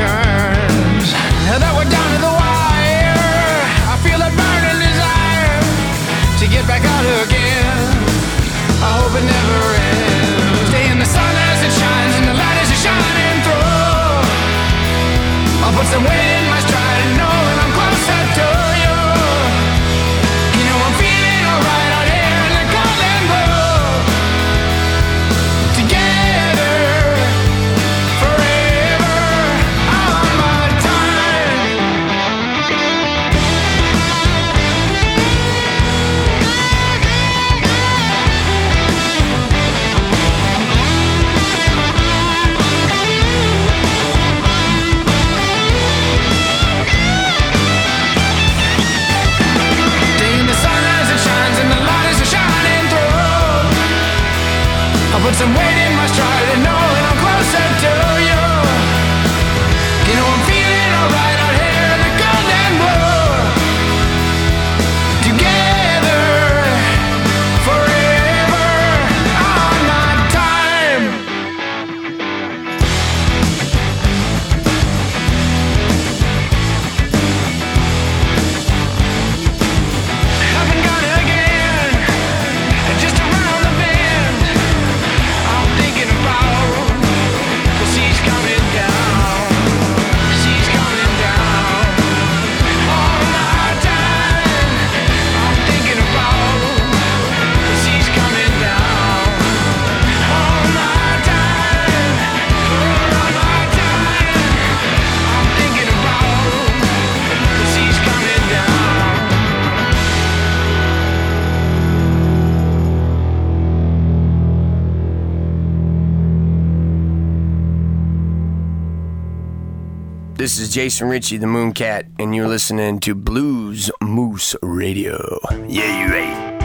times that were done. and wait This is Jason Ricci, the Mooncat, and you're listening to Blues Moose Radio. Yeah, you right.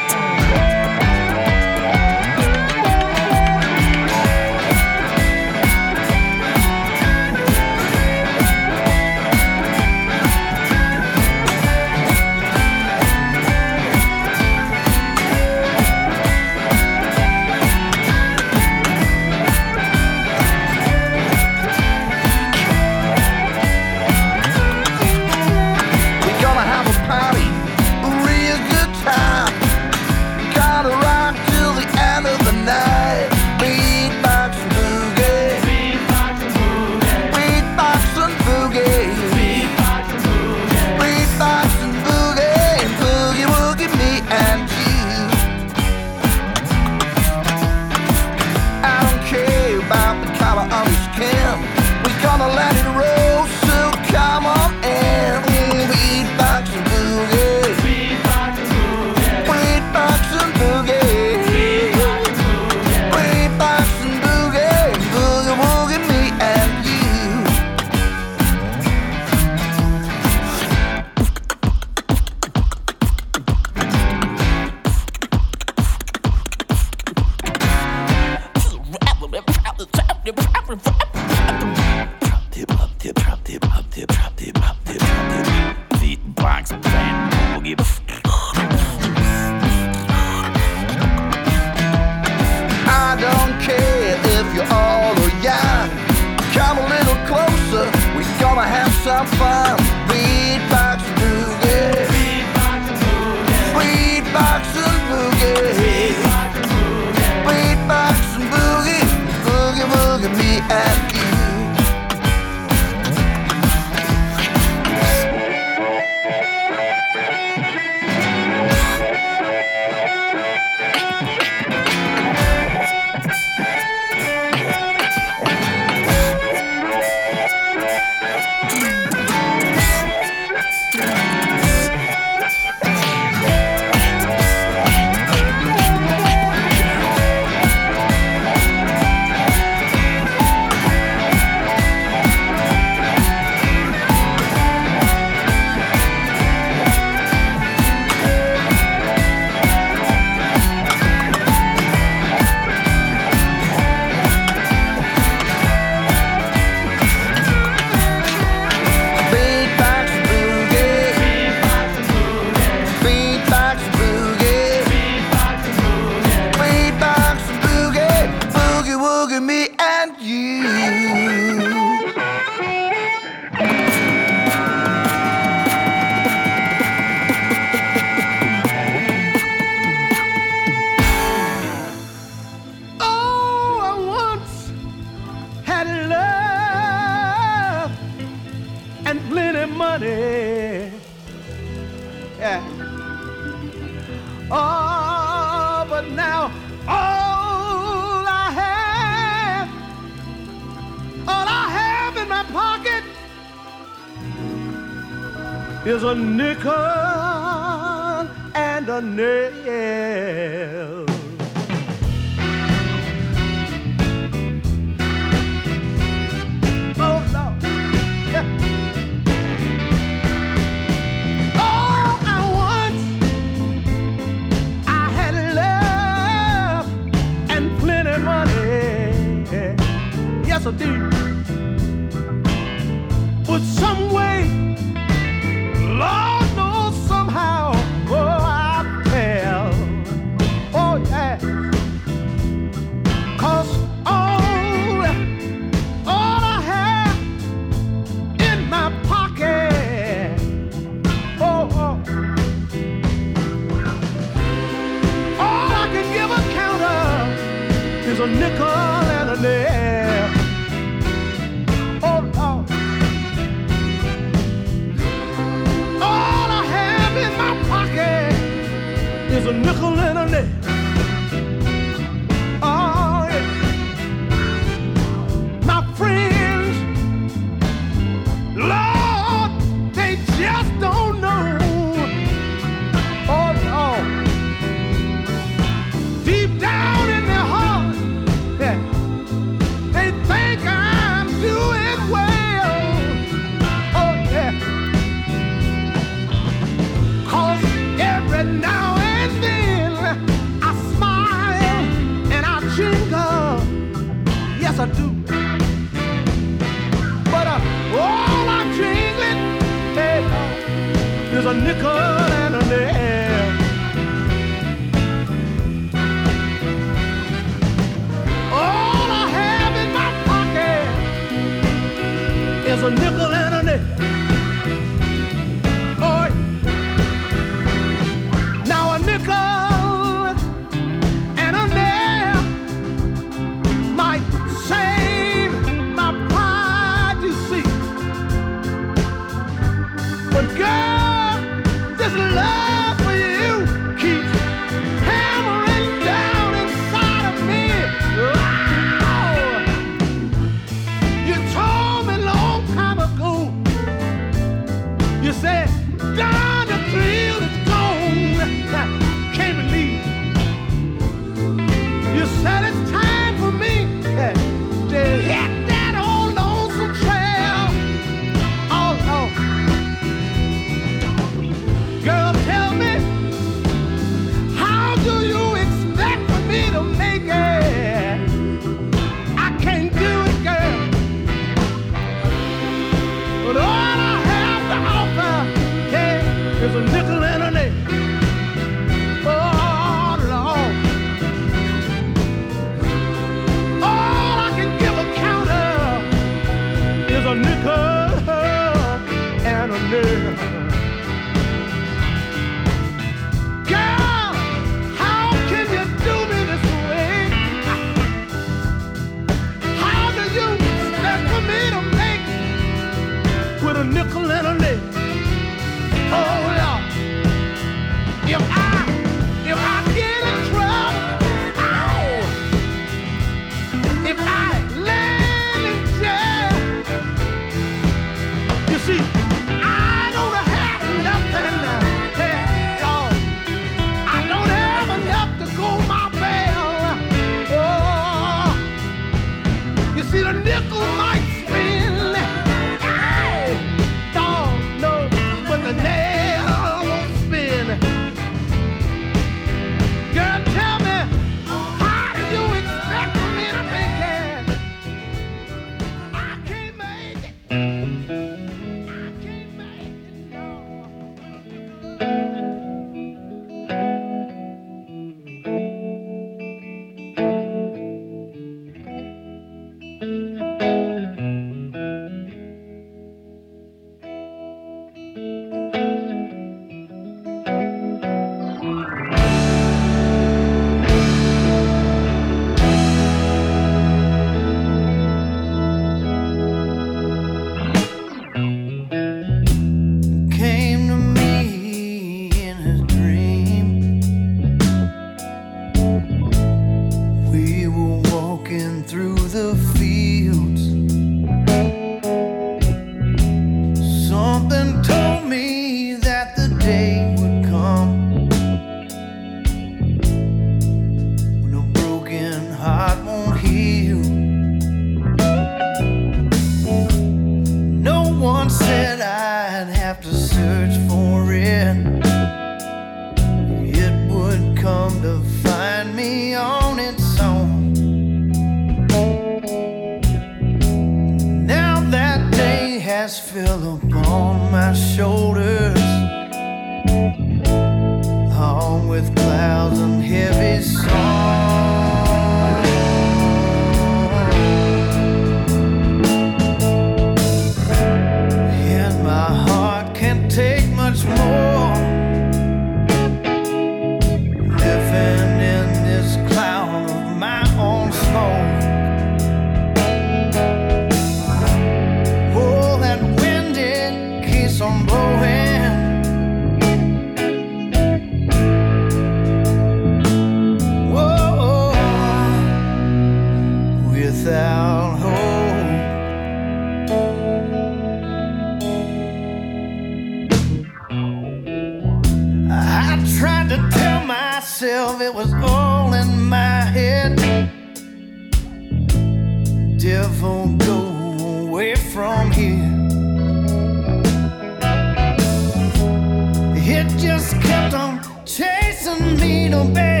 That wind,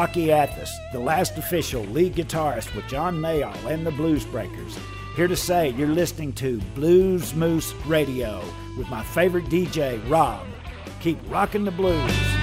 Rocky Athas, the last official lead guitarist with John Mayall and the Blues Breakers, here to say you're listening to Blues Moose Radio with my favorite DJ, Rob. Keep rocking the blues.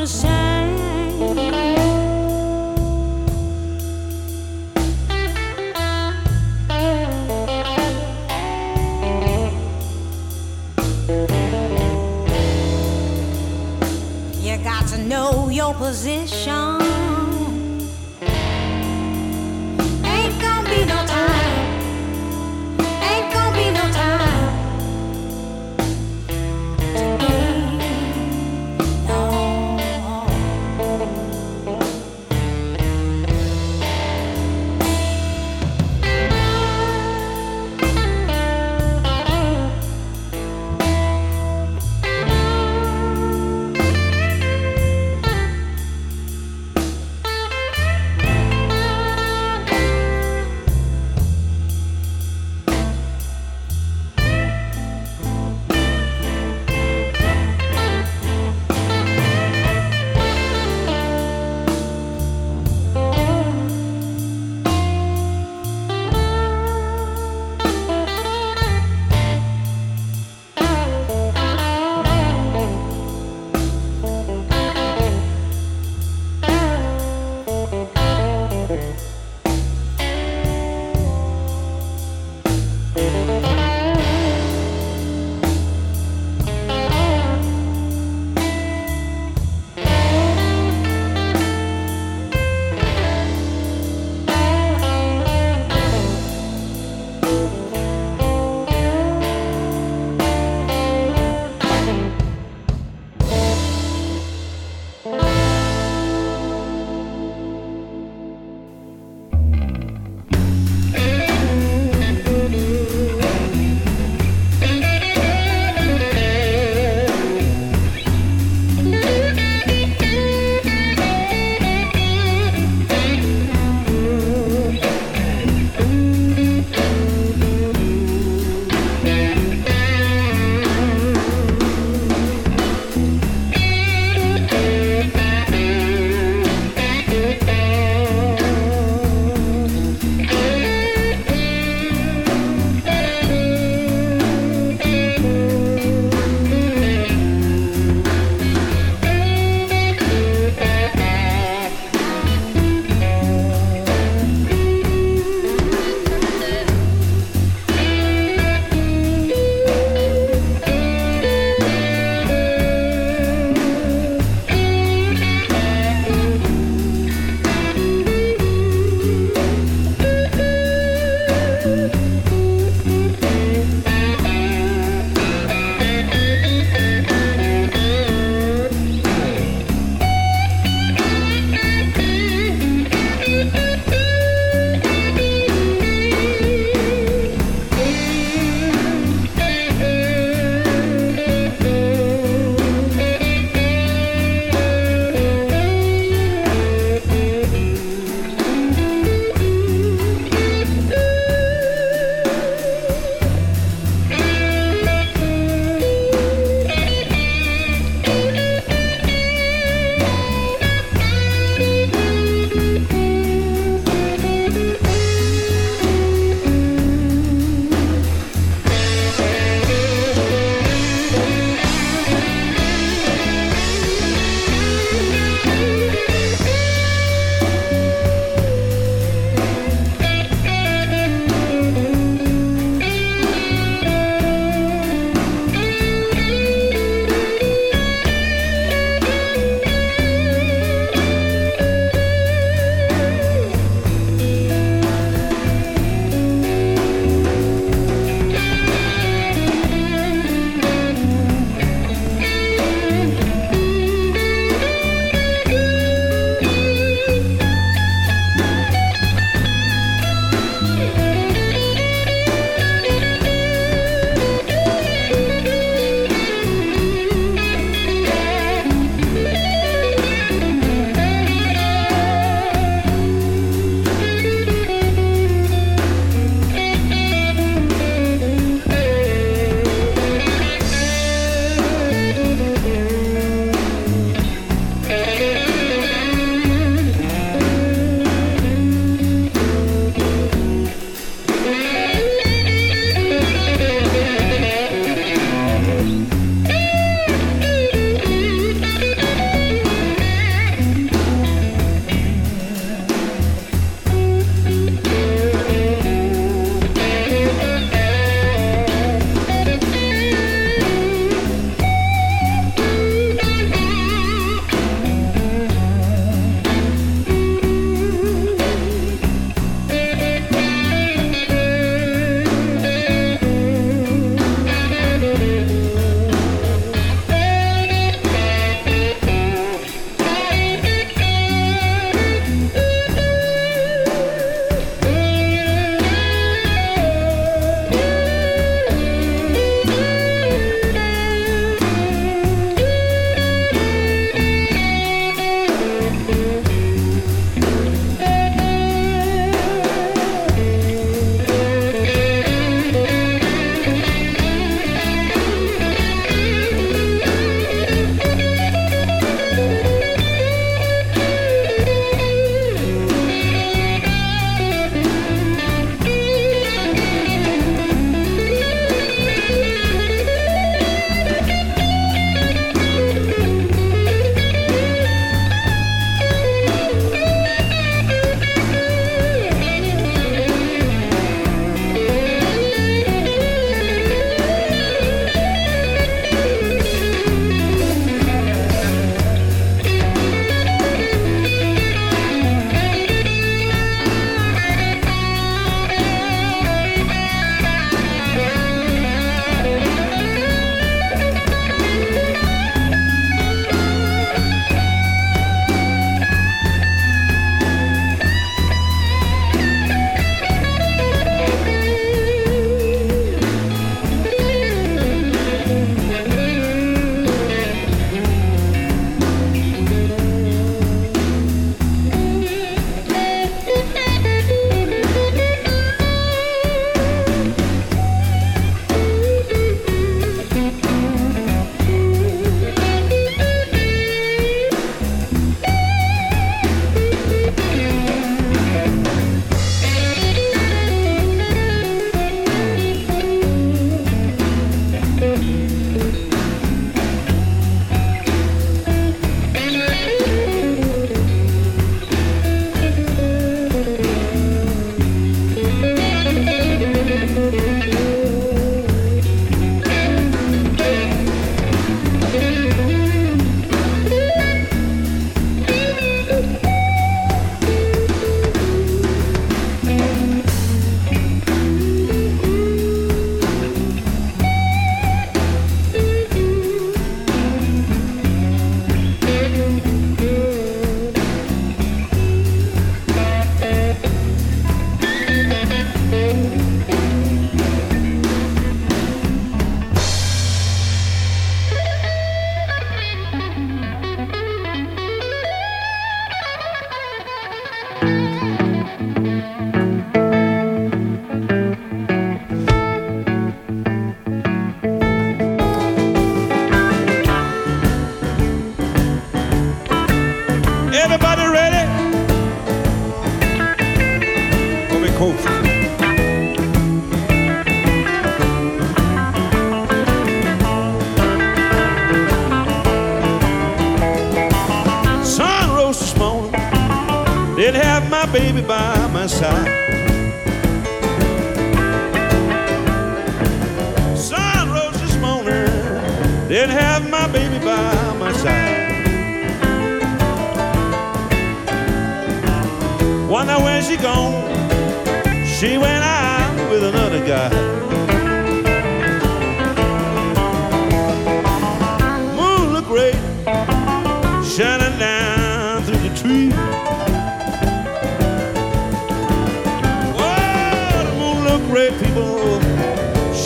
Gonna sink. You got to know your position.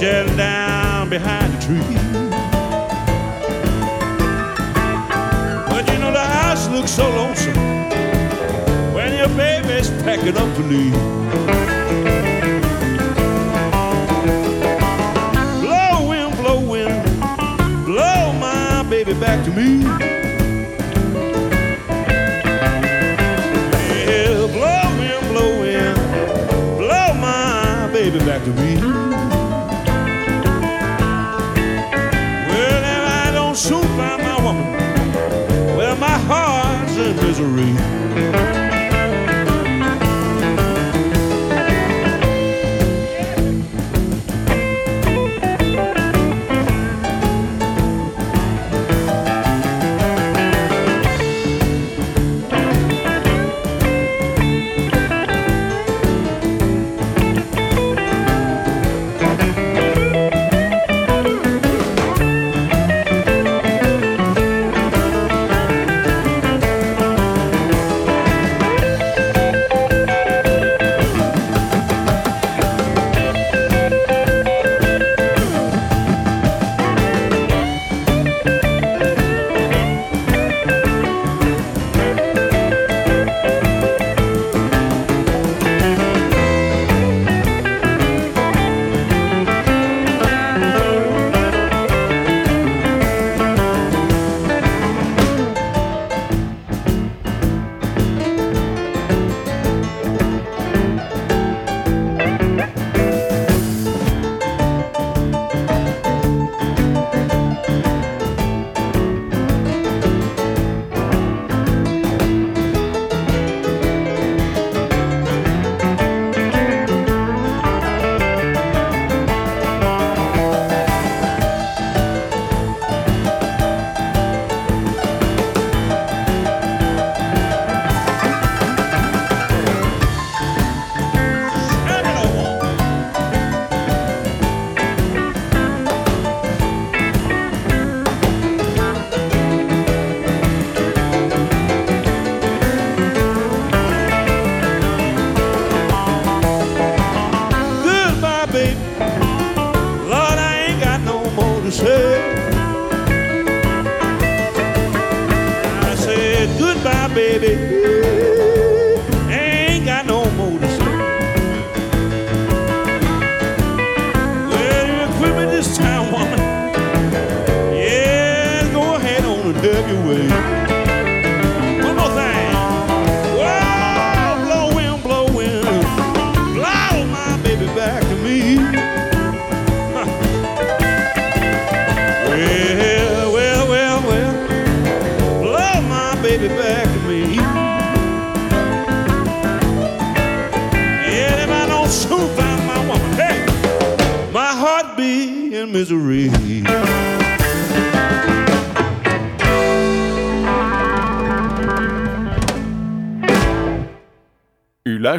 shut down behind the tree. But you know the house looks so lonesome when your baby's packing up to leave. Blow wind, blow wind, blow my baby back to me.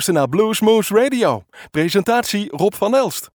Na naar Blues Moves Radio. Presentatie Rob van Elst.